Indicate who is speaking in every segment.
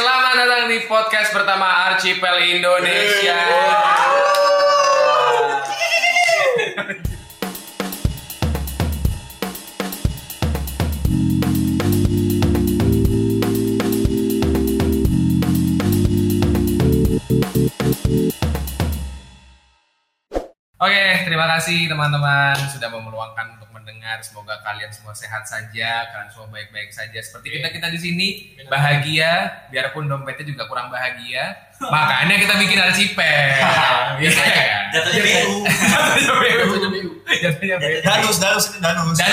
Speaker 1: selamat datang di podcast pertama Archipel Indonesia. Oke, terima kasih teman-teman sudah mau meluangkan untuk mendengar. Semoga kalian semua sehat saja, kalian semua baik-baik saja. Seperti kita kita di sini bahagia, biarpun dompetnya juga kurang bahagia. Makanya kita bikin archipel. Iya kan?
Speaker 2: Jatuhnya BU.
Speaker 1: Jatuhnya BU. Jatuhnya BU.
Speaker 3: Danus, danus ini danus.
Speaker 1: Dan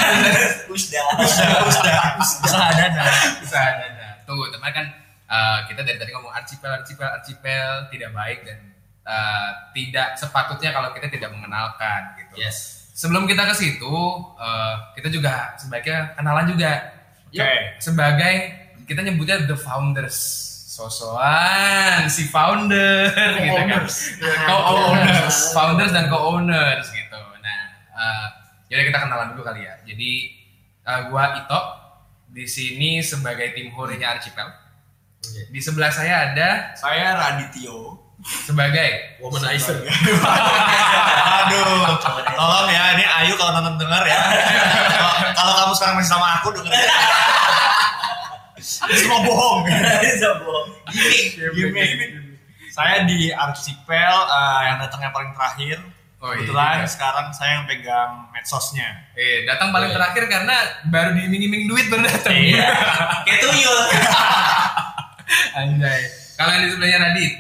Speaker 2: Usda.
Speaker 3: Usaha dana.
Speaker 1: usaha dana. Tunggu, teman kan eh, kita dari tadi ngomong archipel, archipel, archipel tidak baik dan eh, tidak sepatutnya kalau kita tidak mengenalkan gitu.
Speaker 2: Yes.
Speaker 1: Sebelum kita ke situ, eh, kita juga sebaiknya kenalan juga.
Speaker 3: Oke.
Speaker 1: Sebagai kita nyebutnya the founders. Sosokan si founder gitu kan. Co-owners, founders dan co-owners gitu. Nah, eh yaudah kita kenalan dulu kali ya. Jadi eh, gua Ito di sini sebagai tim horinya Archipel. Di sebelah saya ada
Speaker 3: Saya Radityo.
Speaker 1: Sebagai
Speaker 2: Womanizer.
Speaker 3: Aduh, tolong ya, ini Ayu kalau nonton denger ya. Kalau- kamu sekarang masih sama aku denger. ya. Ini semua bohong.
Speaker 2: Sombong.
Speaker 3: Gimik. Saya di Archipel eh, yang datangnya paling terakhir.
Speaker 1: Oh, iya
Speaker 3: Kebetulan
Speaker 1: juga.
Speaker 3: sekarang saya yang pegang medsosnya.
Speaker 1: eh datang paling
Speaker 2: Iya.
Speaker 1: terakhir karena baru diiming-iming duit baru datang.
Speaker 3: Iya.
Speaker 2: Kayak tuyul.
Speaker 1: Anjay. Kalau yang di sebelahnya Radit,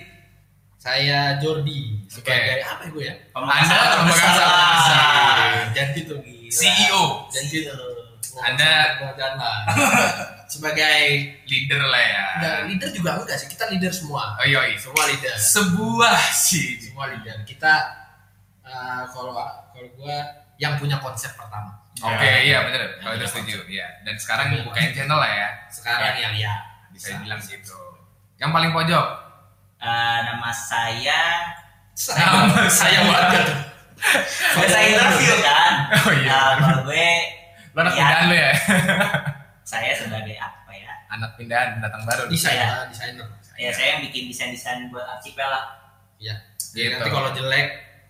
Speaker 4: Saya Jordi sebagai apa gue ya?
Speaker 1: Anda pemegang saham besar.
Speaker 4: Jangan gitu gila.
Speaker 1: CEO.
Speaker 4: Jangan gitu.
Speaker 1: Anda-
Speaker 4: sebagai
Speaker 1: leader lah ya.
Speaker 4: enggak, leader juga enggak sih kita leader semua.
Speaker 1: Oh iya, iya.
Speaker 4: Semua leader.
Speaker 1: Sebuah sih.
Speaker 4: Semua leader. Kita eh, kalau kalau gue yang punya konsep pertama.
Speaker 1: Oke,
Speaker 3: Ya.
Speaker 1: iya bener. Kalau itu setuju, iya. Dan sekarang bukain channel lah ya.
Speaker 4: Sekarang yang ya
Speaker 1: Bisa dibilang gitu. Yang paling pojok.
Speaker 2: Eh, nama saya
Speaker 1: Nama saya warga.
Speaker 2: biasa interview kan.
Speaker 1: Oh iya.
Speaker 2: Nah, kalau gue
Speaker 1: Lo anak
Speaker 2: Iya.
Speaker 1: pindahan lo ya?
Speaker 2: saya sebagai apa ya?
Speaker 1: Anak pindahan datang baru.
Speaker 4: desain
Speaker 2: Iya.
Speaker 4: desainer.
Speaker 2: Ya saya yang bikin desain-desain buat archipel lah.
Speaker 4: Iya.
Speaker 1: Gitu.
Speaker 4: Nanti kalau jelek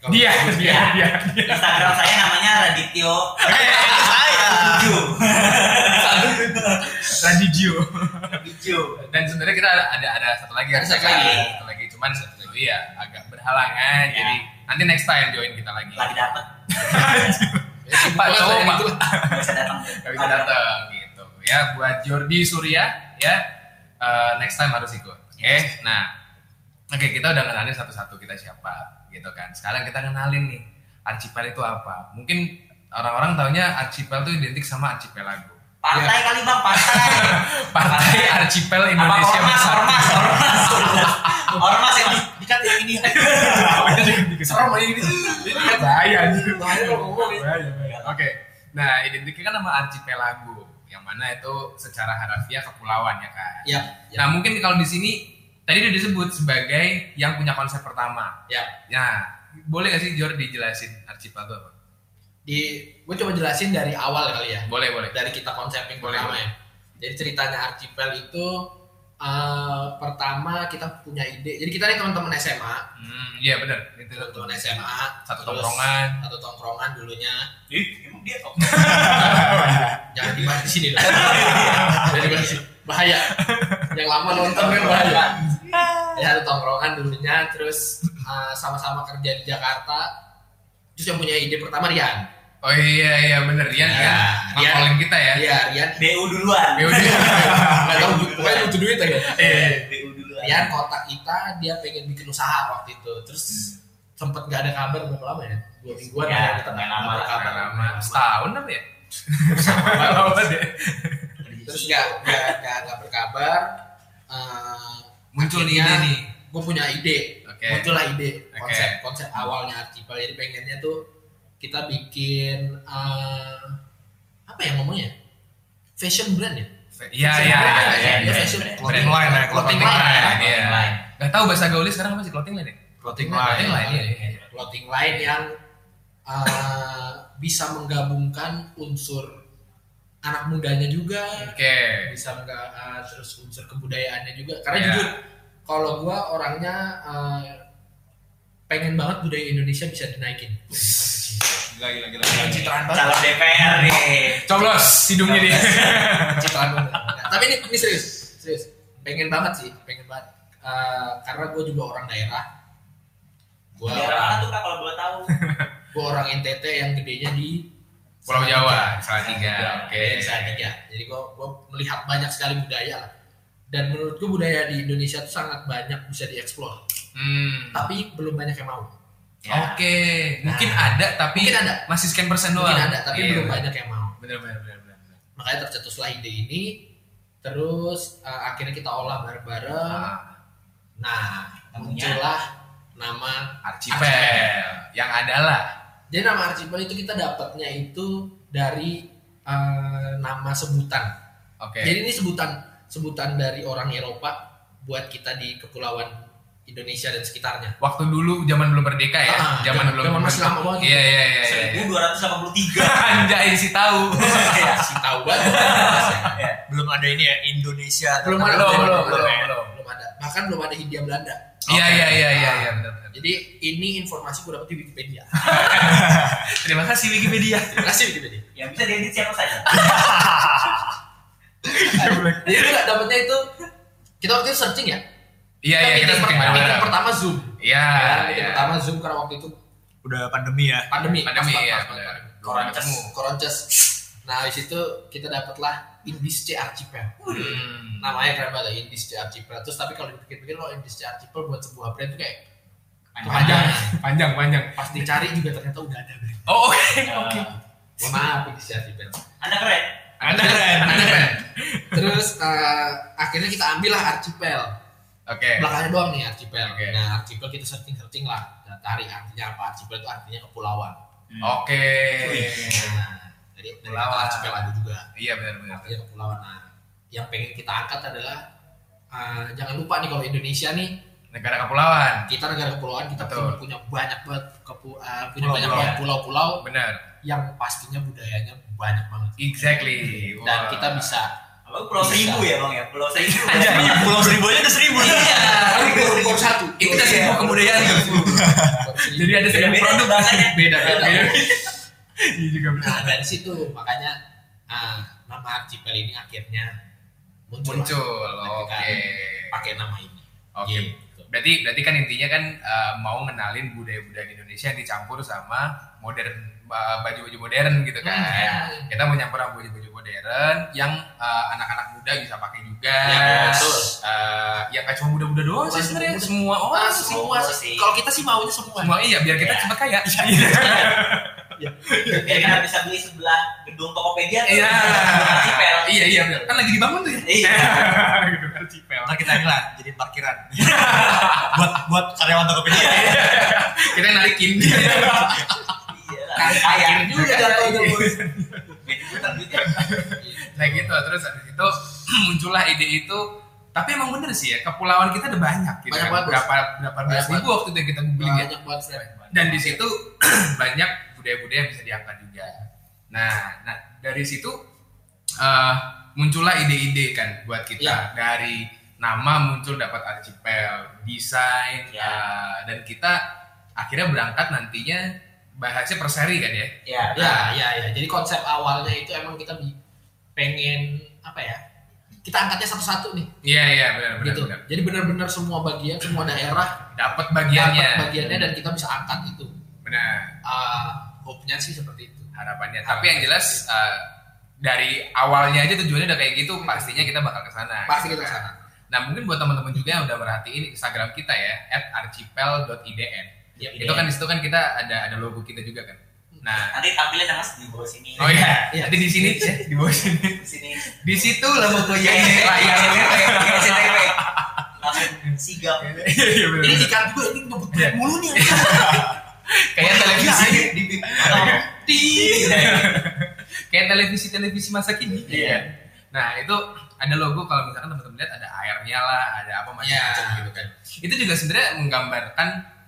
Speaker 4: kalau
Speaker 1: Dia,
Speaker 4: bagus,
Speaker 1: dia,
Speaker 2: Iya.
Speaker 1: dia.
Speaker 2: Instagram saya namanya Radityo.
Speaker 3: Eh, itu saya.
Speaker 2: Tujuh.
Speaker 1: Radio.
Speaker 2: Tujuh.
Speaker 1: Dan sebenarnya kita ada ada, satu lagi,
Speaker 4: Ada satu lagi.
Speaker 1: Satu lagi, cuman iya agak berhalangan.
Speaker 2: Ya.
Speaker 1: Jadi nanti next time join kita lagi.
Speaker 2: Lagi dapet.
Speaker 1: Pak cowok Pak.
Speaker 2: bisa datang.
Speaker 1: Gak bisa datang gitu. Ya buat Jordi Surya ya eh, next time harus ikut. Oke. Nah, oke kita udah kenalin satu-satu kita siapa gitu kan. Sekarang kita kenalin nih Archipel itu apa. Mungkin orang-orang taunya Archipel itu identik sama archipelago.
Speaker 2: Partai kali bang, partai.
Speaker 1: Partai Archipel Indonesia
Speaker 2: ormas,
Speaker 1: Bersatu.
Speaker 2: ormas, ormas. Ormas yang di-
Speaker 4: Dikat yang ini.
Speaker 1: Serem aja ini. Bahaya.
Speaker 4: Bahaya ini.
Speaker 1: Bahaya. Oke. Nah, identiknya kan nama archipelago yang mana itu secara harafiah kepulauan ya kan.
Speaker 4: Iya. iya.
Speaker 1: Nah, mungkin kalau di sini tadi udah disebut sebagai yang punya konsep pertama.
Speaker 4: Ya.
Speaker 1: Nah, boleh gak sih Jor dijelasin archipelago apa?
Speaker 4: Di gue coba jelasin dari awal kali ya.
Speaker 1: Boleh, boleh.
Speaker 4: dari kita konsepin
Speaker 1: Boleh,
Speaker 4: pertama
Speaker 1: boleh.
Speaker 4: ya. Jadi ceritanya Archipel itu eh, pertama kita punya ide. Jadi kita nih teman-teman SMA,
Speaker 1: Hmm, iya benar. Itu
Speaker 4: teman-teman SMA,
Speaker 1: Satu tongkrongan.
Speaker 4: satu tongkrongan dulunya.
Speaker 2: Ih, emang dia kok.
Speaker 4: Jangan dibahas di sini lah. Jangan dibahas di sini. Bahaya. Yang lama nonton kan bahaya. Ya satu tongkrongan dulunya, terus eh, sama-sama kerja di Jakarta. Terus yang punya ide pertama Rian.
Speaker 1: Oh iya iya bener Rian
Speaker 4: Ya,
Speaker 1: kan
Speaker 4: Rian.
Speaker 1: ngapalin kita ya.
Speaker 4: Iya, Rian.
Speaker 2: BU duluan.
Speaker 1: Ya udah.
Speaker 4: Nggak tahu, pokoknya butuh duit aja.
Speaker 1: Eh,
Speaker 2: BU duluan.
Speaker 4: Rian kontak kita dia pengen bikin usaha waktu itu terus sempet nggak ada kabar berapa lama ya dua mingguan
Speaker 2: Ya,
Speaker 4: ya, kita
Speaker 2: nggak lama lah,
Speaker 4: kabar
Speaker 1: lama setahun apa ya?
Speaker 4: Sama
Speaker 1: deh.
Speaker 4: terus nggak nggak nggak nggak berkabar Eh,
Speaker 1: Muncul ide nih.
Speaker 4: gue punya ide
Speaker 1: Oke.
Speaker 4: muncullah ide konsep konsep awalnya Archipel jadi pengennya tuh kita bikin eh, apa ya ngomongnya fashion brand ya
Speaker 1: Iya iya iya iya.
Speaker 4: Ya,
Speaker 1: iya.
Speaker 4: fashion
Speaker 3: Clothing line ya,
Speaker 4: clothing
Speaker 3: clothing
Speaker 4: line
Speaker 3: line.
Speaker 4: ya.
Speaker 2: Clothing line.
Speaker 1: Gak tahu bahasa gaulnya sekarang apa sih clothing line ya?
Speaker 3: Clothing
Speaker 1: Clothing
Speaker 3: line.
Speaker 1: line iya. iya.
Speaker 4: clothing line yang eh, bisa menggabungkan unsur anak mudanya juga
Speaker 1: Oke.
Speaker 4: bisa nggak uh, terus unsur kebudayaannya juga karena
Speaker 1: Ya.
Speaker 4: jujur kalau gua orangnya uh, pengen banget budaya Indonesia bisa dinaikin
Speaker 1: Gila gila gila.
Speaker 4: citraan banget
Speaker 2: Calon DPR nih.
Speaker 1: Coblos hidungnya dia.
Speaker 4: citraan banget Nggak, tapi ini, ini serius serius pengen banget sih pengen banget Uh, karena gue juga orang daerah gue
Speaker 2: Daerah mana tuh kak kalau boleh tahu?
Speaker 4: gue orang NTT yang gedenya di
Speaker 1: Pulau Jawa, Salatiga. Oke.
Speaker 4: Oke, Salatiga. Jadi gue melihat banyak sekali budaya lah. Dan menurutku budaya di Indonesia itu sangat banyak bisa dieksplor.
Speaker 1: Hmm.
Speaker 4: Tapi belum banyak yang mau.
Speaker 2: Ya.
Speaker 1: Oke, mungkin
Speaker 4: Nah.
Speaker 1: ada tapi
Speaker 4: Mungkin ada.
Speaker 1: masih sekian persen doang.
Speaker 4: Mungkin ada, tapi
Speaker 1: Iya,
Speaker 4: belum
Speaker 1: bener.
Speaker 4: banyak yang mau.
Speaker 1: Bener bener bener. bener.
Speaker 4: Makanya tercetuslah ide ini. Terus eh, akhirnya kita olah bareng-bareng.
Speaker 1: Ah,
Speaker 4: Nah,
Speaker 2: Temunya.
Speaker 4: muncullah nama
Speaker 1: Archipel yang adalah
Speaker 4: Jadi nama Archipel itu kita dapatnya itu dari eh, nama sebutan.
Speaker 1: Oke.
Speaker 4: Jadi ini sebutan sebutan dari orang Eropa buat kita di kepulauan Indonesia dan sekitarnya.
Speaker 1: Waktu dulu zaman belum merdeka ya,
Speaker 4: Ah,
Speaker 1: zaman
Speaker 4: zaman-
Speaker 1: belum
Speaker 4: zaman masih lama banget.
Speaker 1: Iya iya iya. iya.
Speaker 2: 1283.
Speaker 1: Anjay si tahu.
Speaker 4: Kasih tahu banget.
Speaker 3: Belum ada ini ya Indonesia.
Speaker 4: belum ada
Speaker 1: Belum,
Speaker 4: belum,
Speaker 1: belum,
Speaker 4: belum,
Speaker 1: belum, belum.
Speaker 4: belum ada. Bahkan belum ada Hindia Belanda.
Speaker 1: Iya iya iya iya iya benar.
Speaker 4: Jadi ini informasi gue dapet di Wikipedia.
Speaker 1: Terima kasih Wikipedia.
Speaker 4: Terima kasih Wikipedia.
Speaker 2: Yang bisa diedit siapa saja.
Speaker 4: Jadi kita dapetnya itu kita waktu itu searching ya.
Speaker 1: Iya iya kita searching
Speaker 4: pertama, meeting pertama Zoom.
Speaker 1: Iya
Speaker 4: Ya,
Speaker 1: iya.
Speaker 4: pertama Zoom karena waktu itu
Speaker 3: Udah pandemi ya.
Speaker 4: pandemi.
Speaker 1: Pandemi,
Speaker 4: pas-
Speaker 1: iya,
Speaker 4: pandemi.
Speaker 2: Koronces.
Speaker 4: Koronces. Nah, di situ kita dapatlah Indische Archipel.
Speaker 1: Hmm.
Speaker 4: Namanya keren banget Indische Archipel. Terus tapi kalau dipikir-pikir kalau Indische Archipel buat sebuah brand itu kayak
Speaker 1: Panjang panjang panjang.
Speaker 4: pas dicari juga ternyata udah ada brand.
Speaker 1: Oh oke
Speaker 2: Eh,
Speaker 1: oke.
Speaker 4: Mohon maaf Archipel.
Speaker 2: Anda keren.
Speaker 1: Anda keren.
Speaker 4: Ada brand. Terus eh, akhirnya kita ambil lah Archipel.
Speaker 1: Oke.
Speaker 4: Belakangnya doang nih Archipel.
Speaker 1: Oke.
Speaker 4: Nah, Archipel kita searching-searching lah. Nah, cari artinya apa? Archipel itu artinya kepulauan.
Speaker 1: Oke.
Speaker 4: Nah, dari dari kata
Speaker 1: Kepulauan.
Speaker 4: Archipel ada juga.
Speaker 1: Iya benar benar.
Speaker 4: artinya kepulauan. Nah, yang pengen kita angkat adalah eh, jangan lupa nih kalau Indonesia nih
Speaker 1: Negara kepulauan.
Speaker 4: kita negara kepulauan kita
Speaker 1: Betul.
Speaker 4: punya, banyak banget kepu, eh, punya
Speaker 3: Pulau-pulau.
Speaker 4: banyak banget pulau-pulau
Speaker 1: Benar.
Speaker 4: yang pastinya budayanya banyak banget
Speaker 1: Exactly.
Speaker 4: dan kita bisa
Speaker 2: Apa Pulau
Speaker 4: Bisa.
Speaker 2: Seribu ya bang ya? Pulau Seribu.
Speaker 1: Anjay.
Speaker 3: Iya, Pulau Seribu aja ada seribu.
Speaker 4: Tapi baru baru satu
Speaker 1: Itu udah seribu kebudayaan. Jadi ada seribu produk.
Speaker 2: bahasanya.
Speaker 1: Beda
Speaker 4: Beda.
Speaker 1: beda. Iya juga benar.
Speaker 4: nah dari situ makanya ah, nama archipel ini akhirnya muncul.
Speaker 1: Muncul.
Speaker 4: Kita
Speaker 1: Oke.
Speaker 4: pakai nama ini
Speaker 1: Oke.
Speaker 4: Gitu.
Speaker 1: Berarti berarti kan intinya kan eh, mau ngenalin budaya-budaya Indonesia yang dicampur sama modern baju-baju modern gitu kan.
Speaker 4: Hmm, ya.
Speaker 1: Kita mau nyampur sama baju-baju modern yang eh, anak-anak muda bisa pakai juga.
Speaker 4: Ya, betul.
Speaker 1: Eh, yang nggak cuma muda-muda doang sih sebenarnya semua
Speaker 4: Ah,
Speaker 1: orang
Speaker 4: semua
Speaker 2: semua
Speaker 4: sih.
Speaker 2: sih.
Speaker 4: Kalau kita sih maunya semua.
Speaker 1: semua iya biar kita
Speaker 2: Ya.
Speaker 1: cepat kaya.
Speaker 2: Biar kita bisa beli sebelah gedung Tokopedia tuh.
Speaker 1: Iya.
Speaker 2: Archipel.
Speaker 1: Iya iya benar. Kan lagi dibangun tuh ya.
Speaker 2: Iya.
Speaker 1: Gitu kan Cipel.
Speaker 3: Ntar kita lah jadi parkiran. buat buat karyawan Tokopedia.
Speaker 1: Kita narikin.
Speaker 2: Iya lah. Kaya.
Speaker 4: juga jatuhnya, Bos.
Speaker 1: Nah gitu terus habis itu muncullah ide itu tapi emang bener sih ya kepulauan kita ada banyak gitu
Speaker 4: Banyak
Speaker 1: kan.
Speaker 4: banget,
Speaker 1: berapa berapa belas
Speaker 4: Banyak
Speaker 1: ribu waktu itu yang kita googling ya
Speaker 4: Banyak banget, Fred.
Speaker 1: dan di situ banyak budaya-budaya yang bisa diangkat juga nah nah dari situ eh, muncullah ide-ide kan buat kita
Speaker 4: Ya.
Speaker 1: dari nama muncul dapat archipel desain
Speaker 2: Ya.
Speaker 1: eh, dan kita akhirnya berangkat nantinya bahasnya per seri kan ya
Speaker 2: Ya.
Speaker 4: Ya, ya, ya. Jadi konsep awalnya itu emang kita pengen apa ya? Kita angkatnya satu-satu nih,
Speaker 1: iya iya benar benar
Speaker 4: gitu.
Speaker 1: benar
Speaker 4: Jadi benar-benar semua bagian, semua daerah
Speaker 1: dapat bagiannya
Speaker 4: dapat bagiannya dan kita bisa angkat itu.
Speaker 1: benar
Speaker 4: Uh, hope-nya sih seperti itu.
Speaker 1: Harapannya. Tapi yang jelas uh, dari awalnya aja tujuannya udah kayak gitu, pastinya kita bakal ke sana.
Speaker 4: Pasti
Speaker 1: gitu
Speaker 4: kita
Speaker 1: kan.
Speaker 4: sana.
Speaker 1: Nah, mungkin buat teman-teman juga yang udah merhatiin Instagram kita ya, @archipel.idn.
Speaker 4: Ya,
Speaker 1: Itu kan di situ kan kita ada ada logo kita juga kan. Nah,
Speaker 2: Nanti tampilin mas di bawah sini.
Speaker 1: oh iya,
Speaker 4: Iya.
Speaker 1: nanti di sini ya, di bawah sini.
Speaker 2: Di sini.
Speaker 1: Di situ lah logonya ini layarnya.
Speaker 2: SCTV. Langsung sigap.
Speaker 1: Iya benar.
Speaker 4: Ini ikan juga ini ngebut
Speaker 1: Iya.
Speaker 4: mulu nih.
Speaker 1: Kayak televisi
Speaker 4: Iya,
Speaker 1: di di- kayak televisi-televisi masa kini.
Speaker 2: Iya.
Speaker 1: Nah itu ada logo kalau misalkan teman-teman lihat ada airnya lah, ada apa macam-macam
Speaker 4: Iya.
Speaker 1: gitu kan. Itu juga sebenarnya menggambarkan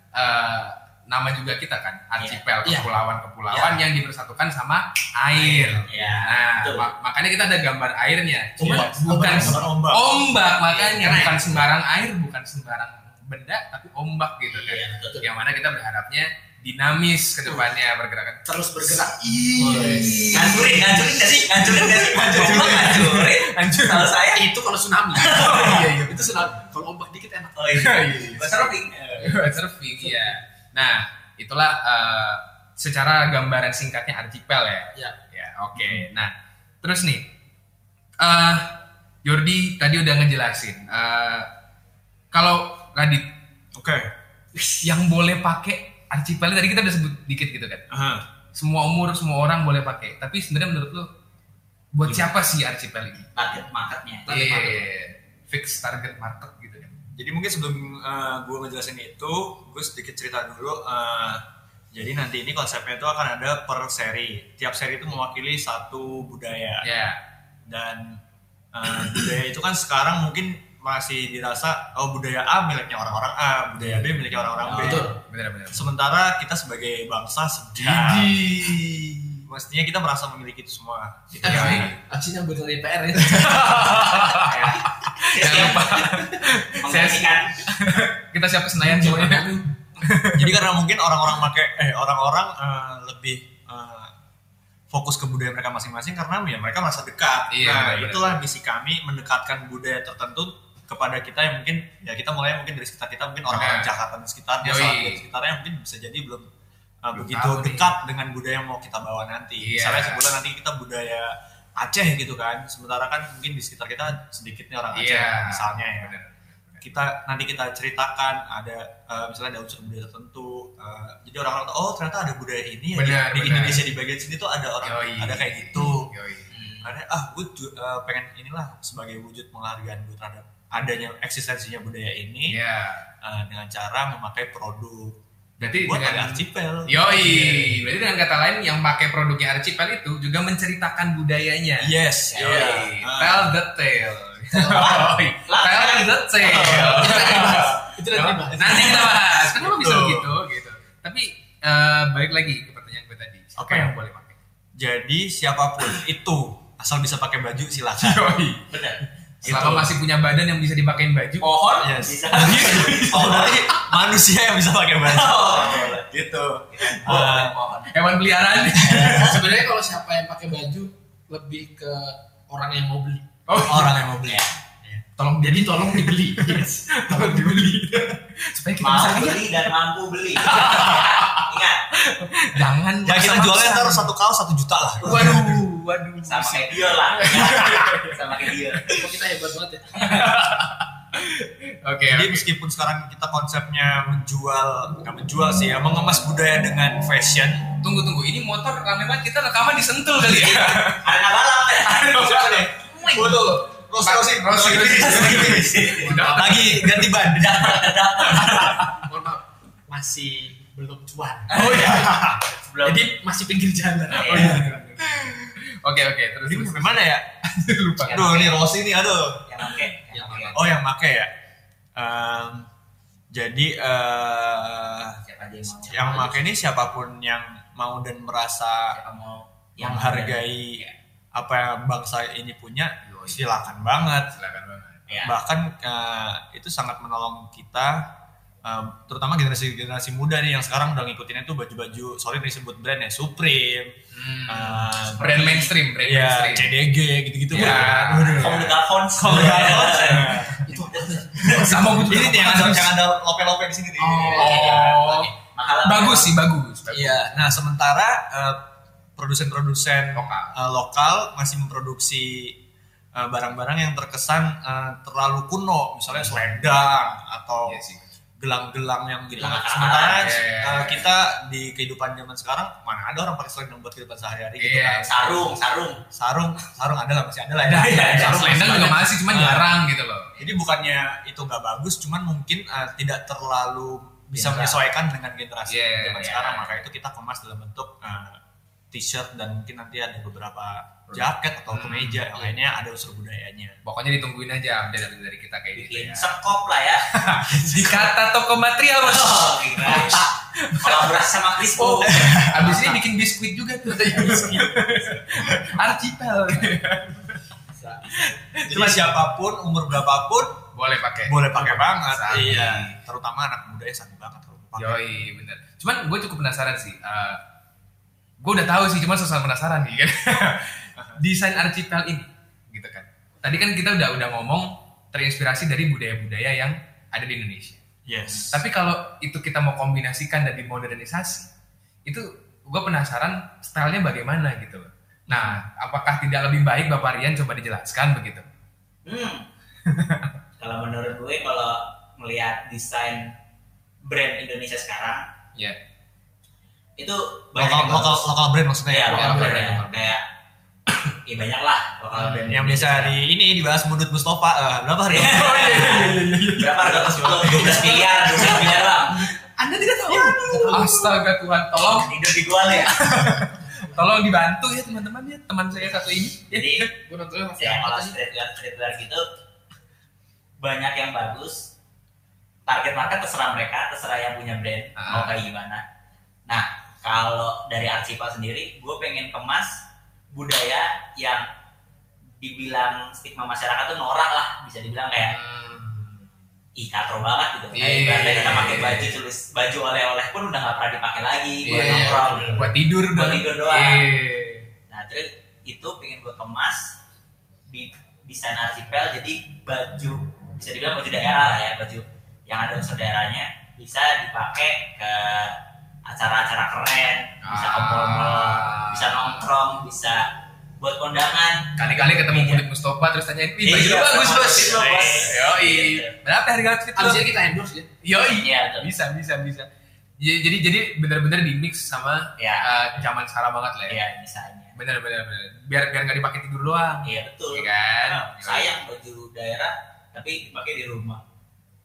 Speaker 1: eh, nama juga kita kan, archipel,
Speaker 4: Iya.
Speaker 1: kepulauan-kepulauan yang dipersatukan sama air.
Speaker 2: Ya,
Speaker 1: Nah,
Speaker 2: betul.
Speaker 1: makanya kita ada gambar airnya. Cuma
Speaker 3: Iya,
Speaker 1: bukan
Speaker 3: bukan ombak.
Speaker 1: ombak makanya
Speaker 4: Keren.
Speaker 1: bukan sembarang air, bukan sembarang benda, tapi ombak gitu kan.
Speaker 2: Iya, betul.
Speaker 1: Yang mana kita berharapnya dinamis ke depannya bergerakan.
Speaker 4: terus bergerak
Speaker 2: Ngancurin, ngancurin gak sih? Ngancurin gak sih? Ngancurin, ngancurin.
Speaker 1: Hancur.
Speaker 2: Kalau saya,
Speaker 4: itu kalau tsunami
Speaker 1: iya, iya.
Speaker 4: itu tsunami kalau ombak dikit enak
Speaker 2: oh iya, surfing.
Speaker 1: surfing ya. Nah, itulah eh, secara gambaran singkatnya archipel ya.
Speaker 4: ya
Speaker 1: Ya, oke. Nah, terus nih, eh Yordi tadi udah ngejelasin. eh kalau Radit,
Speaker 3: Oke.
Speaker 1: yang boleh pakai archipel tadi kita udah sebut dikit gitu kan.
Speaker 3: Aha.
Speaker 1: Semua umur, semua orang boleh pakai. Tapi sebenarnya menurut lu, buat siapa sih archipel ini?
Speaker 2: Target marketnya.
Speaker 4: Target
Speaker 1: Iya,
Speaker 4: market.
Speaker 1: fix target market gitu kan.
Speaker 3: Jadi mungkin sebelum gue ngejelasin itu, gue sedikit cerita dulu. eh, jadi nanti ini konsepnya itu akan ada per seri. Tiap seri itu mewakili satu budaya.
Speaker 1: Ya,
Speaker 3: Dan eh, budaya itu kan sekarang mungkin masih dirasa oh budaya A miliknya orang-orang A, budaya B miliknya orang-orang B.
Speaker 4: betul
Speaker 1: benar-benar.
Speaker 3: Sementara kita sebagai bangsa sedang mestinya kita merasa memiliki itu semua. Gitu
Speaker 1: Iya,
Speaker 3: kan.
Speaker 1: iya.
Speaker 4: abisnya buat DPR ya
Speaker 1: Jangan lupa
Speaker 2: Mengasihkan.
Speaker 1: kita siap ke Senayan semuanya.
Speaker 3: Jadi karena mungkin orang-orang pakai eh orang-orang eh, lebih eh, fokus ke budaya mereka masing-masing karena ya mereka merasa dekat.
Speaker 1: Iya,
Speaker 3: nah,
Speaker 1: benar-benar.
Speaker 3: itulah misi kami mendekatkan budaya tertentu kepada kita yang mungkin ya kita mulai mungkin dari sekitar kita mungkin orang-orang
Speaker 1: Benar.
Speaker 3: Jakarta dan sekitarnya, dan sekitarnya mungkin bisa jadi belum uh,
Speaker 1: Belum
Speaker 3: begitu
Speaker 1: tahu nih.
Speaker 3: dekat dengan budaya yang mau kita bawa nanti.
Speaker 1: Iya.
Speaker 3: Misalnya sebulan nanti kita budaya Aceh gitu kan, sementara kan mungkin di sekitar kita sedikitnya orang Aceh
Speaker 1: Iya.
Speaker 3: misalnya ya kita nanti kita ceritakan ada eh, misalnya ada unsur budaya tertentu eh, jadi orang-orang tahu oh ternyata ada budaya ini ya di- di. Indonesia di bagian sini tuh ada orang
Speaker 1: Yoi.
Speaker 3: ada kayak gitu
Speaker 1: Yoi.
Speaker 3: ada ah gue eh, pengen inilah sebagai wujud penghargaan gue terhadap adanya eksistensinya budaya ini
Speaker 1: Iya.
Speaker 3: eh, dengan cara memakai produk
Speaker 1: Berarti
Speaker 3: buat
Speaker 1: dengan
Speaker 3: archipel
Speaker 1: Yoi, berarti dengan kata lain yang pakai produknya Archipel itu juga menceritakan budayanya.
Speaker 3: yes
Speaker 1: Yoi,
Speaker 3: iya Ah.
Speaker 1: tell the tale. Tell the tale.
Speaker 4: itu nanti
Speaker 1: kita bahas. Kenapa bisa
Speaker 3: Betul.
Speaker 1: begitu? Gitu. Tapi eh, balik lagi ke pertanyaan gue tadi. Siapa
Speaker 3: Oke.
Speaker 1: yang boleh pakai?
Speaker 3: jadi siapa pun itu asal bisa pakai baju silakan
Speaker 1: Yoi.
Speaker 2: Bener.
Speaker 1: Selama
Speaker 3: Gitu.
Speaker 1: masih punya badan yang bisa dipakein baju.
Speaker 2: Pohon
Speaker 3: Yes.
Speaker 2: bisa.
Speaker 3: oh berarti manusia yang bisa pakai baju
Speaker 2: Oh,
Speaker 3: gitu
Speaker 2: Pohon,
Speaker 3: Eh,
Speaker 2: pohon.
Speaker 1: Hewan peliharaan.
Speaker 4: sebenarnya kalau siapa yang pakai baju lebih ke orang yang mau beli
Speaker 1: Oh,
Speaker 3: orang yang mau beli
Speaker 1: tolong
Speaker 4: jadi tolong dibeli
Speaker 1: tolong dibeli. Supaya kita
Speaker 2: Mau
Speaker 1: bisa lihat.
Speaker 2: beli dan mampu beli. Ingat,
Speaker 1: Jangan
Speaker 3: Ya kita jualnya ntar satu kaos satu juta lah.
Speaker 1: Waduh, waduh.
Speaker 2: sama kayak dia lah. sama kayak dia.
Speaker 4: kok kita hebat banget ya
Speaker 1: Oke,
Speaker 3: Jadi
Speaker 1: oke.
Speaker 3: meskipun sekarang kita konsepnya menjual, nggak menjual sih ya, mengemas budaya dengan fashion.
Speaker 1: Tunggu tunggu, ini motor rame banget kita rekaman di Sentul kali ya.
Speaker 2: Arena balap ya.
Speaker 1: Waduh.
Speaker 3: Rosi, Rosi,
Speaker 1: Rosi, Rosi.
Speaker 3: Lagi ganti ban.
Speaker 4: mohon maaf masih belum cuan
Speaker 1: Oh iya.
Speaker 4: Jadi masih pinggir jalan
Speaker 1: Oh iya. Oke oke, terus
Speaker 3: Ini sampai mana ya?
Speaker 1: lupa.
Speaker 3: Aduh, ini Rosi nih, aduh.
Speaker 2: yang oke. Yang oke.
Speaker 3: Oh, yang make ya. Em, jadi eh,
Speaker 2: Siapa aja yang mau?
Speaker 3: yang make ini siapa pun yang mau dan merasa
Speaker 2: Siapa mau? yang
Speaker 3: menghargai
Speaker 2: Iya.
Speaker 3: apa yang bangsa ini punya, silakan banget.
Speaker 1: Silakan banget.
Speaker 2: Ya.
Speaker 3: bahkan eh, itu sangat menolong kita eh, terutama generasi generasi muda nih yang sekarang udah ngikutin itu baju-baju sorry disebut brand ya Supreme
Speaker 1: Hmm.
Speaker 3: eh,
Speaker 1: brand mainstream, brand
Speaker 3: ya
Speaker 1: mainstream.
Speaker 3: CDG gitu-gitu
Speaker 1: Ya.
Speaker 3: kan
Speaker 4: itu
Speaker 1: Sama gue
Speaker 3: ini yang ada yang ada lope-lope di sini nih
Speaker 1: Oh.
Speaker 2: Mahal.
Speaker 1: Bagus sih, bagus.
Speaker 3: Iya, nah sementara eh, produsen-produsen
Speaker 1: Lokal.
Speaker 3: eh, lokal masih memproduksi eh, barang-barang yang terkesan eh, terlalu kuno, misalnya selendang atau
Speaker 1: Iya sih.
Speaker 3: Gelang-gelang yang gitu.
Speaker 2: Gelang
Speaker 3: Sementara
Speaker 1: iya, iya,
Speaker 3: eh,
Speaker 1: iya.
Speaker 3: kita di kehidupan zaman sekarang mana ada orang pakai selendang buat kehidupan sehari-hari gitu
Speaker 1: Iya.
Speaker 3: kan.
Speaker 2: Sarung, sarung.
Speaker 3: Sarung, sarung ada lah masih ada lah ya.
Speaker 1: Ya,
Speaker 3: Sarung
Speaker 1: selendang juga masih, cuman
Speaker 3: Nah,
Speaker 1: jarang gitu loh.
Speaker 3: Jadi bukannya itu nggak bagus, cuman mungkin eh, tidak terlalu bisa menyesuaikan dengan generasi
Speaker 1: Iya,
Speaker 3: zaman
Speaker 1: iya.
Speaker 3: sekarang. Maka itu kita kemas dalam bentuk eh, t-shirt dan mungkin nanti ada beberapa jaket atau
Speaker 1: Hmm,
Speaker 3: kemeja yang lainnya ada unsur budayanya.
Speaker 1: Pokoknya ditungguin aja update dari kita kayak gitu ya.
Speaker 2: sekop lah ya.
Speaker 1: Di kata toko material mas.
Speaker 2: Oh, kolaborasi sama Crispo.
Speaker 1: Oh, abis ini bikin biskuit juga tuh. Archipel.
Speaker 3: Jadi siapa pun umur berapapun
Speaker 1: Boleh pakai.
Speaker 3: boleh pakai banget.
Speaker 1: Sabi.
Speaker 3: Iya. Terutama anak muda ya sabi banget kalau pakai.
Speaker 1: Yoi, bener. Cuman gue cukup penasaran sih. Eh, gue udah tahu sih, cuma susah penasaran nih kan. Desain archipel ini, gitu kan. Tadi kan kita udah udah ngomong terinspirasi dari budaya-budaya yang ada di Indonesia.
Speaker 3: Yes.
Speaker 1: Tapi kalau itu kita mau kombinasikan dan dimodernisasi, itu gue penasaran stylenya bagaimana gitu. Nah, apakah tidak lebih baik Bapak Rian coba dijelaskan begitu?
Speaker 2: Hmm. kalau menurut gue kalau melihat desain brand Indonesia sekarang
Speaker 1: Ya.
Speaker 2: Itu banyak
Speaker 3: lokal lokal lokal brand maksudnya
Speaker 2: Iya,
Speaker 3: ya.
Speaker 2: lokal
Speaker 1: lokal
Speaker 2: brand
Speaker 1: brand,
Speaker 2: ya. kayak ya banyak lah lokal
Speaker 1: Hmm,
Speaker 2: brand
Speaker 3: Yang biasa di ini dibahas Mudut Mustafa eh, berapa hari?
Speaker 2: berapa harga tos dulu 12 miliar 12 miliar bang
Speaker 1: Anda tidak tahu. Astaga Tuhan, tolong
Speaker 2: hidup di gua ya
Speaker 1: tolong dibantu ya teman-teman ya teman saya satu ini. Ya.
Speaker 2: jadi
Speaker 4: Gue nontonnya masih
Speaker 2: ya kalau
Speaker 4: apa sih?
Speaker 2: streetwear streetwear gitu banyak yang bagus target market terserah mereka terserah yang punya brand mau
Speaker 1: Ah.
Speaker 2: kayak gimana nah kalau dari Archipel sendiri gue pengen kemas budaya yang dibilang stigma masyarakat tuh norak lah bisa dibilang kayak ih katro banget gitu kayak
Speaker 1: Iya.
Speaker 2: ibaratnya kita pakai baju tulis baju oleh-oleh pun udah nggak pernah dipakai lagi buat
Speaker 1: Iya.
Speaker 2: nongkrong
Speaker 1: Buat tidur
Speaker 2: Buat
Speaker 1: doang.
Speaker 2: tidur doang.
Speaker 1: Iya.
Speaker 2: Nah, terus itu pengen gue kemas di desain archipel jadi baju bisa dibilang baju daerah lah ya baju yang ada unsur daerahnya bisa dipakai ke acara-acara keren bisa
Speaker 1: Ah.
Speaker 2: bisa nongkrong bisa buat kondangan
Speaker 1: Kali-kali ketemu
Speaker 2: Iya.
Speaker 1: Mustafa terus tanyain, "Ih, baju
Speaker 2: Iya,
Speaker 1: bagus, Bos." Yoi.
Speaker 2: Gitu.
Speaker 1: Berapa harga outfit lo?
Speaker 4: Abis ini kita endorse ya.
Speaker 1: Yoi.
Speaker 2: Iya.
Speaker 1: Bisa, bisa, bisa. Jadi jadi jadi benar-benar di mix sama
Speaker 2: ya
Speaker 1: eh, zaman sekarang banget lah ya.
Speaker 2: ya misalnya
Speaker 1: Bener bener bener. Biar biar nggak dipakai tidur doang.
Speaker 2: iya betul
Speaker 1: Iya kan?
Speaker 2: Karena sayang baju daerah tapi dipakai di rumah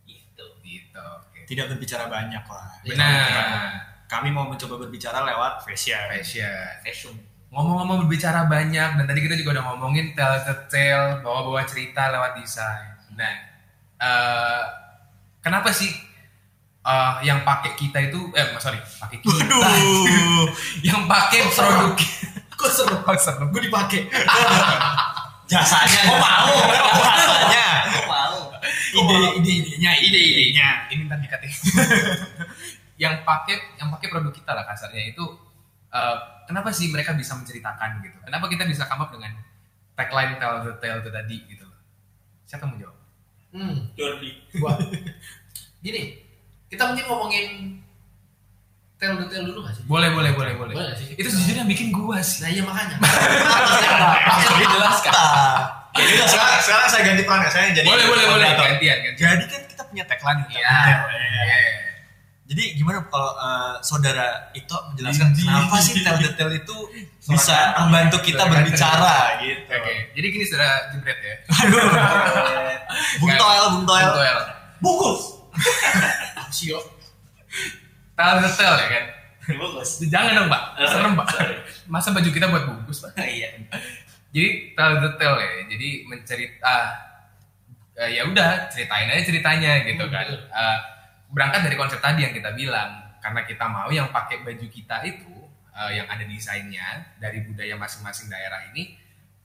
Speaker 2: gitu
Speaker 1: Gitu. Oke.
Speaker 3: Tidak berbicara banyak lah.
Speaker 1: Benar.
Speaker 3: Kami mau mencoba berbicara lewat fashion.
Speaker 1: Fashion.
Speaker 2: fashion
Speaker 1: Ngomong-ngomong berbicara banyak dan tadi kita juga udah ngomongin tell the tale, bawa-bawa cerita lewat desain. Nah, eh, kenapa sih eh, yang pakai kita itu eh sorry, pakai kita.
Speaker 3: Waduh.
Speaker 1: yang pakai produk
Speaker 4: Kok seru?
Speaker 1: Kok seru?
Speaker 4: Gue dipakai.
Speaker 3: Jasanya. Oh mau. Jasanya.
Speaker 2: aku mau
Speaker 3: Ide ide idenya ide idenya.
Speaker 1: ini ntar dikat ya. yang pakai yang pakai produk kita lah kasarnya itu eh, kenapa sih mereka bisa menceritakan gitu kenapa kita bisa come up dengan tagline tell the tale itu tadi gitu loh siapa mau jawab
Speaker 4: Hmm.
Speaker 2: Jordi
Speaker 4: Gua. Gini, kita mungkin ngomongin tel detail dulu gak sih?
Speaker 1: boleh boleh boleh boleh
Speaker 4: Boleh sih?
Speaker 1: itu sejujurnya yang bikin gua sih
Speaker 4: Nah iya makanya. Makanya dijelaskan.
Speaker 3: Jadi sekarang, sekarang saya ganti peran ya, saya jadi
Speaker 1: boleh boleh boleh gantian gantian
Speaker 3: Jadi kan kita punya tagline nih.
Speaker 1: Iya.
Speaker 3: Iya. Jadi gimana kalau eh, saudara Ito menjelaskan
Speaker 1: Di-
Speaker 3: kenapa sih tel detail itu bisa membantu kita berbicara gitu.
Speaker 1: oke jadi gini saudara jebret ya.
Speaker 3: Bung Toel, Bung Toel.
Speaker 1: Bung Toel.
Speaker 2: bungkus.
Speaker 4: Sio.
Speaker 1: tell the tale ya kan?
Speaker 2: Bungkus.
Speaker 1: Jangan dong pak. Serem pak. masa baju kita buat bungkus pak?
Speaker 2: Iya.
Speaker 1: Jadi tell the tale ya jadi mencerita eh, ya udah ceritain aja ceritanya gitu kan.
Speaker 4: Betul.
Speaker 1: Berangkat dari konsep tadi yang kita bilang karena kita mau yang pakai baju kita itu eh, yang ada desainnya dari budaya masing-masing daerah ini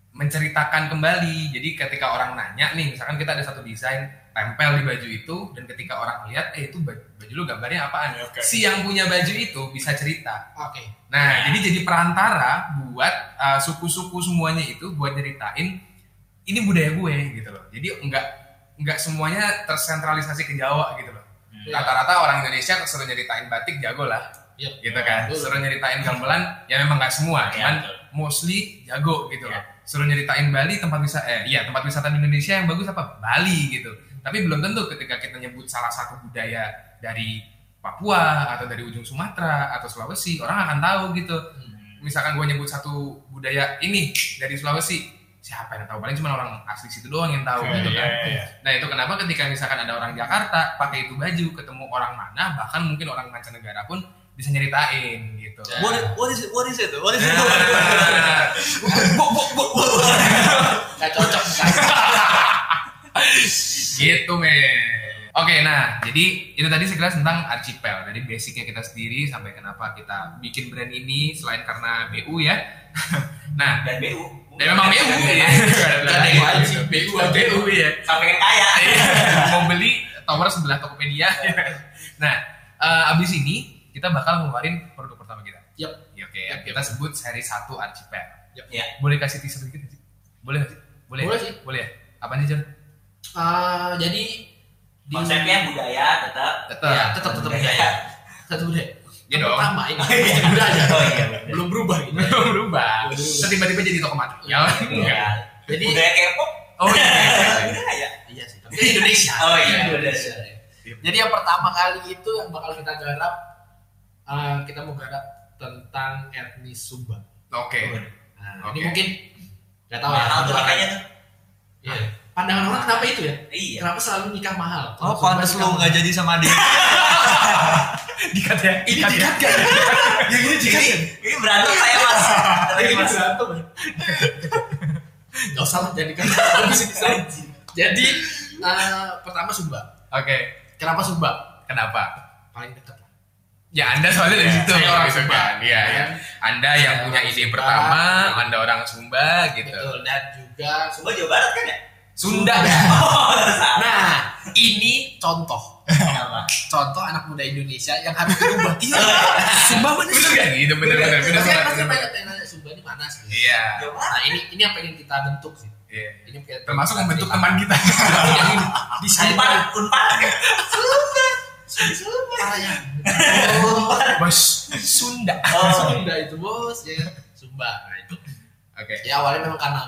Speaker 1: menceritakan kembali jadi ketika orang nanya nih misalkan kita ada satu desain tempel di baju itu dan ketika orang lihat eh itu baju, baju lu gambarnya apaan
Speaker 3: Oke.
Speaker 1: si yang punya baju itu bisa cerita
Speaker 4: Oke.
Speaker 1: Nah, jadi jadi perantara buat uh, suku-suku semuanya itu buat nyeritain ini budaya gue gitu loh. Jadi enggak enggak semuanya tersentralisasi ke Jawa gitu loh.
Speaker 4: Iya.
Speaker 1: Rata-rata orang Indonesia suruh nyeritain batik jago lah,
Speaker 4: Iya.
Speaker 1: gitu kan. Suruh nyeritain gamelan ya memang nggak semua,
Speaker 2: Iya,
Speaker 1: cuman mostly jago gitu
Speaker 2: Iya.
Speaker 1: loh. Suruh nyeritain Bali tempat wisata eh iya tempat wisata di Indonesia yang bagus apa? Bali gitu. Tapi belum tentu ketika kita nyebut salah satu budaya dari Papua atau dari ujung Sumatera atau Sulawesi orang akan tahu gitu misalkan gue nyebut satu budaya ini dari Sulawesi siapa yang tahu paling cuma orang asli situ doang yang tahu gitu kan
Speaker 3: Iya, iya.
Speaker 1: nah itu kenapa ketika misalkan ada orang Jakarta pakai itu baju ketemu orang mana bahkan mungkin orang mancanegara pun bisa nyeritain gitu
Speaker 3: What is, what is it? What is it? What is it?
Speaker 1: Bu, bu, bu, bu.
Speaker 4: Gak cocok
Speaker 1: gitu men Oke, nah jadi itu tadi sekilas tentang archipel. Jadi basicnya kita sendiri sampai kenapa kita bikin brand ini selain karena BU ya. nah,
Speaker 2: Dan BU.
Speaker 1: Dan memang BU ya.
Speaker 4: Gak ada yang lain sih, BU.
Speaker 1: BU ya.
Speaker 2: Sampai yang kaya.
Speaker 1: Mau beli tower sebelah Tokopedia. nah, eh, abis ini kita bakal ngeluarin produk pertama kita.
Speaker 4: Yap.
Speaker 1: Ya, Oke,
Speaker 4: Yap, yap.
Speaker 1: kita sebut seri 1 archipel.
Speaker 2: Ya.
Speaker 1: Boleh kasih teaser dikit nggak sih? Boleh nggak sih? Boleh.
Speaker 4: Boleh sih.
Speaker 1: Boleh ya? Apa nih, Jon?
Speaker 4: Ah, jadi di
Speaker 2: Konsepnya budaya tetap.
Speaker 1: Tetap.
Speaker 4: ya, tetap tetap budaya. Tetap budaya.
Speaker 1: Iya
Speaker 4: Yang
Speaker 1: dong.
Speaker 4: Pertama ini masih budaya.
Speaker 2: Oh iya.
Speaker 4: Belum berubah gitu.
Speaker 1: Belum berubah.
Speaker 4: Belum berubah.
Speaker 1: Terus tiba-tiba jadi toko mati. Ya.
Speaker 2: Iya.
Speaker 4: Jadi
Speaker 2: Budaya K-pop.
Speaker 1: Oh iya.
Speaker 2: Budaya.
Speaker 4: iya sih, tapi kan Indonesia.
Speaker 2: Oh iya,
Speaker 4: Indonesia. Jadi yang pertama kali itu yang bakal kita garap ah, kita mau garap tentang etnis Sumba.
Speaker 1: Oke.
Speaker 4: Nah,
Speaker 1: Oke.
Speaker 4: ini mungkin nggak tahu ya.
Speaker 2: Mahal tuh makanya tuh.
Speaker 4: Iya. Pandangan orang kenapa itu ya?
Speaker 2: Iya.
Speaker 4: Kenapa selalu nikah mahal?
Speaker 3: Oh,
Speaker 4: Sumba
Speaker 3: pantas lu nggak jadi sama dia.
Speaker 1: Dikat ya.
Speaker 4: Ini
Speaker 1: Dikat ya.
Speaker 4: dikat gak?
Speaker 3: Yang ini
Speaker 2: Ini ini berantem saya mas.
Speaker 4: Ini berantem ya. Gak usah lah jadi kan ini. Jadi eh, pertama Sumba.
Speaker 1: Oke.
Speaker 4: Kenapa Sumba?
Speaker 1: Kenapa?
Speaker 4: Paling dekat lah.
Speaker 1: Ya Anda soalnya dari situ
Speaker 4: Saya orang
Speaker 1: gitu
Speaker 4: Sumba.
Speaker 1: kan. Iya, ya. Anda yang punya ide
Speaker 4: Sumba.
Speaker 1: pertama, Anda orang Sumba gitu.
Speaker 4: Betul dan juga
Speaker 2: Semua Jawa Barat kan ya?
Speaker 1: Sunda.
Speaker 2: Oh.
Speaker 4: Nah, ini contoh. Contoh anak muda Indonesia yang harus berubah. Iya.
Speaker 1: Sumba mana? Bener gitu, bener bener bener.
Speaker 4: Pasti banyak yang nanya Sumba ini mana sih?
Speaker 1: Iya.
Speaker 4: Nah, ini ini yang pengen kita bentuk sih.
Speaker 1: Iya.
Speaker 4: Ini
Speaker 1: Termasuk membentuk teman kita.
Speaker 4: Yang ini desain
Speaker 2: Unpar, unpar.
Speaker 4: parahnya.
Speaker 1: Bos Sunda.
Speaker 2: Oh.
Speaker 4: Sumba itu bos ya. Sumba. Nah, itu.
Speaker 1: Oke.
Speaker 4: Ya awalnya memang karena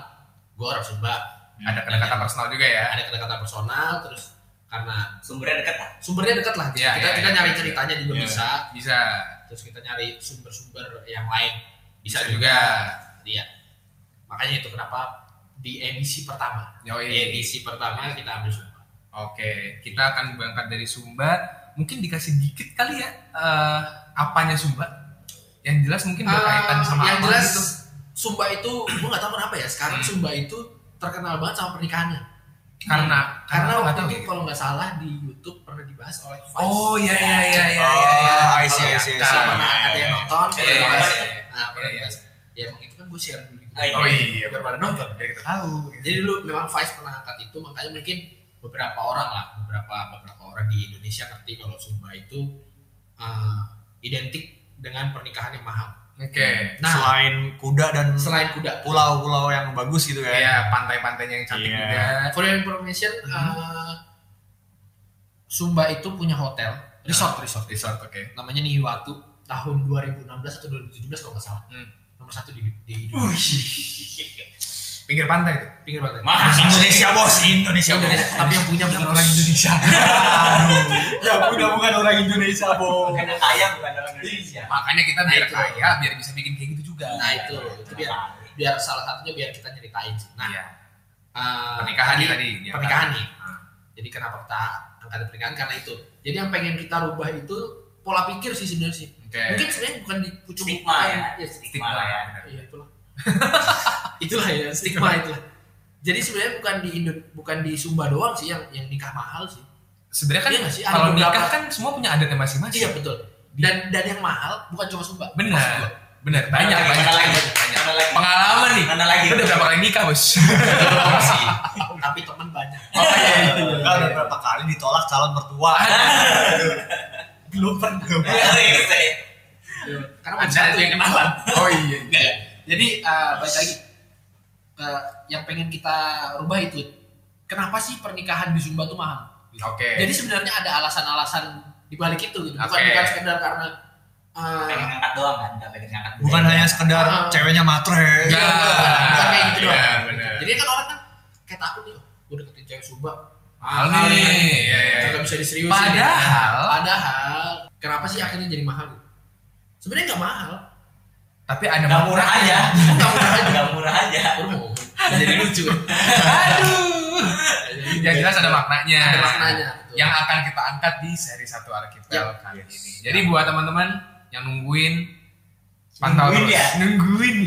Speaker 4: gue orang Sumba.
Speaker 1: Ada kedekatan personal juga ya.
Speaker 4: Ada kedekatan personal terus karena
Speaker 2: Sumbernya dekat lah.
Speaker 4: sumbernya dekat lah.
Speaker 1: Iya,
Speaker 4: kita
Speaker 1: iya,
Speaker 4: kita
Speaker 1: iya.
Speaker 4: nyari ceritanya juga
Speaker 1: Iya.
Speaker 4: bisa.
Speaker 1: Bisa.
Speaker 4: Terus kita nyari sumber-sumber yang lain
Speaker 1: Bisa juga.
Speaker 4: Iya. Makanya itu kenapa di edisi pertama.
Speaker 1: Yoi.
Speaker 4: Edisi pertama kita ambil Sumba.
Speaker 1: Oke, kita akan berangkat dari Sumba. Mungkin dikasih dikit kali ya eh, apanya Sumba. Yang jelas mungkin berkaitan
Speaker 4: Ah,
Speaker 1: sama
Speaker 4: yang
Speaker 1: apa
Speaker 4: jelas
Speaker 1: gitu.
Speaker 4: Sumba itu gue nggak tahu kenapa ya sekarang
Speaker 1: Hmm.
Speaker 4: Sumba itu terkenal banget sama pernikahannya
Speaker 1: Karena
Speaker 4: karena
Speaker 1: nggak
Speaker 4: waktu itu
Speaker 1: ya.
Speaker 4: kalau nggak salah di YouTube pernah dibahas oleh Vice
Speaker 1: Oh iya iya iya iya
Speaker 3: Oh,
Speaker 1: iya. iya.
Speaker 3: I see, I see, I see.
Speaker 4: Kalau
Speaker 1: Nah,
Speaker 4: pernah ada yang nonton
Speaker 1: Iya,
Speaker 4: pernah
Speaker 1: iya,
Speaker 4: dibahas.
Speaker 1: iya.
Speaker 4: nah pernah
Speaker 1: Iya, iya.
Speaker 4: dibahas ya emang itu kan gue share dulu gitu.
Speaker 2: Oh, iya.
Speaker 1: Oh iya,
Speaker 4: biar pada nonton
Speaker 1: biar kita tahu.
Speaker 4: jadi dulu memang Vice pernah angkat itu makanya mungkin beberapa orang lah beberapa beberapa orang di Indonesia ngerti kalau Sumba itu uh, identik dengan pernikahan yang mahal
Speaker 1: Oke.
Speaker 4: nah
Speaker 3: Selain kuda dan
Speaker 4: selain kuda
Speaker 3: pulau-pulau yang bagus gitu kan.
Speaker 1: Iya, pantai-pantainya yang cantik
Speaker 3: Iya.
Speaker 1: juga.
Speaker 4: For your information, uh, Sumba itu punya hotel, resort, resort,
Speaker 1: Resort, oke.
Speaker 4: namanya Niwatu tahun 2016 atau 2017 kalau nggak salah.
Speaker 1: Hmm.
Speaker 4: Nomor satu di, di
Speaker 1: Pinggir pantai tuh.
Speaker 4: pinggir pantai.
Speaker 2: Mahal.
Speaker 3: Indonesia bos, Indonesia bos.
Speaker 4: Indonesia, tapi yang punya bukan orang
Speaker 1: Indonesia.
Speaker 3: ya udah bukan orang Indonesia bos.
Speaker 2: Karena kaya bukan orang Indonesia.
Speaker 1: Makanya kita
Speaker 4: Nah,
Speaker 1: biar
Speaker 4: itu.
Speaker 1: kaya, biar bisa bikin kayak gitu juga.
Speaker 4: Nah itu, itu biar biar salah satunya biar kita nyeritain sih. Nah,
Speaker 1: Iya.
Speaker 4: uh,
Speaker 1: Pernikahan nih
Speaker 4: jadi-
Speaker 1: tadi. ya
Speaker 4: pernikahan nih. Jadi kenapa kita angkat pernikahan karena itu. Jadi yang pengen kita rubah itu pola pikir sih sebenarnya sih.
Speaker 1: Oke.
Speaker 4: Mungkin sebenarnya bukan di pucuk
Speaker 2: Stigma ya.
Speaker 4: ya,
Speaker 2: Stigma lah ya.
Speaker 4: Iya itulah. itulah ya stigma itulah. Jadi sebenarnya bukan di Indo, bukan di Sumba doang sih yang yang nikah mahal sih.
Speaker 1: Sebenarnya kan
Speaker 4: Iya sih? Ada
Speaker 1: kalau nikah kan semua punya adatnya masing-masing.
Speaker 4: Iya betul. Dan dan yang mahal bukan cuma Sumba.
Speaker 1: Benar. Benar. Banyak
Speaker 2: Mana
Speaker 1: banyak
Speaker 2: lagi?
Speaker 1: banyak. banyak.
Speaker 2: Mana lagi?
Speaker 1: Pengalaman nih.
Speaker 2: Mana lagi?
Speaker 1: Udah berapa kali nikah, Bos?
Speaker 4: Tapi teman banyak.
Speaker 1: Oh iya iya. iya.
Speaker 3: Udah berapa kali ditolak calon mertua.
Speaker 4: Belum pernah. Karena
Speaker 1: Anda
Speaker 4: masih satu
Speaker 1: yang kenalan. Oh iya.
Speaker 4: Enggak ya. Jadi eh, balik lagi ke yang pengen kita rubah itu kenapa sih pernikahan di Sumba tuh mahal?
Speaker 1: Oke.
Speaker 4: Jadi sebenarnya ada alasan-alasan di balik itu gitu. Bukan
Speaker 1: Oke.
Speaker 4: bukan sekedar karena eh,
Speaker 2: Pengen ngangkat doang kan, nggak pengen ngangkat
Speaker 3: Bukan hanya sekedar
Speaker 4: Ah.
Speaker 3: ceweknya matre.
Speaker 4: Iya, bukan kayak gitu doang.
Speaker 1: Iya, benar.
Speaker 4: Jadi kan orang kan kayak takut nih, gue deketin cewek Sumba.
Speaker 1: Mahal nih. Iya, iya.
Speaker 4: Gak bisa diseriusin.
Speaker 1: Padahal-
Speaker 4: padahal kenapa sih akhirnya jadi mahal? Sebenarnya nggak mahal.
Speaker 1: Tapi ada
Speaker 2: Nggak murah aja.
Speaker 4: Nggak murah aja.
Speaker 2: Nggak murah aja.
Speaker 4: Jadi lucu.
Speaker 1: Aduh. Yang jelas ada maknanya.
Speaker 4: Ada maknanya. betul.
Speaker 1: Yang akan kita angkat di seri satu Arkitel
Speaker 4: Yap.
Speaker 1: kali ini. Jadi buat teman-teman yang nungguin pantau
Speaker 2: Nungguin
Speaker 1: terus.
Speaker 2: ya?
Speaker 1: Nungguin.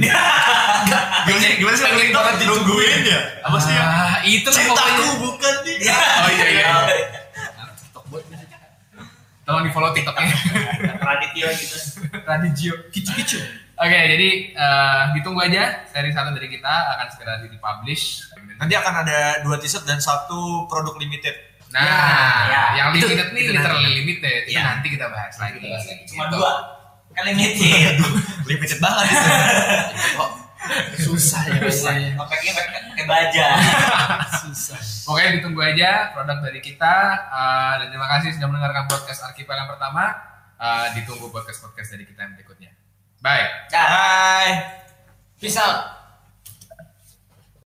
Speaker 3: Gimana sih? Gimana sih?
Speaker 1: Pengen banget
Speaker 3: Nungguin ya? Apa sih?
Speaker 1: Ah, itu pokoknya.
Speaker 3: bukan nih.
Speaker 1: Oh iya iya.
Speaker 4: TikTok
Speaker 1: Tolong di follow TikToknya.
Speaker 2: Radityo gitu
Speaker 1: Radijio kicu Oke, jadi eh, ditunggu aja seri satu dari kita akan segera dipublish.
Speaker 3: Nanti akan ada dua t-shirt dan satu produk limited.
Speaker 1: Nah,
Speaker 2: Ya,
Speaker 1: yang
Speaker 4: itu-
Speaker 1: limited nih
Speaker 4: itu
Speaker 1: literally
Speaker 4: nanti.
Speaker 1: limited. Itu
Speaker 2: Ya.
Speaker 1: nanti kita bahas lagi.
Speaker 4: Kita bahas lagi.
Speaker 2: cuma
Speaker 1: Gitu.
Speaker 2: dua kan limited
Speaker 3: Limited banget itu.
Speaker 4: kok susah ya kayaknya.
Speaker 2: pakai pakai pakai baja
Speaker 4: susah
Speaker 1: Pokoknya ditunggu aja produk dari kita eh, dan terima kasih sudah mendengarkan podcast Archipel yang pertama. Eh, ditunggu podcast-podcast dari kita yang berikutnya. Bye.
Speaker 2: Dah.
Speaker 3: Bye.
Speaker 4: peace out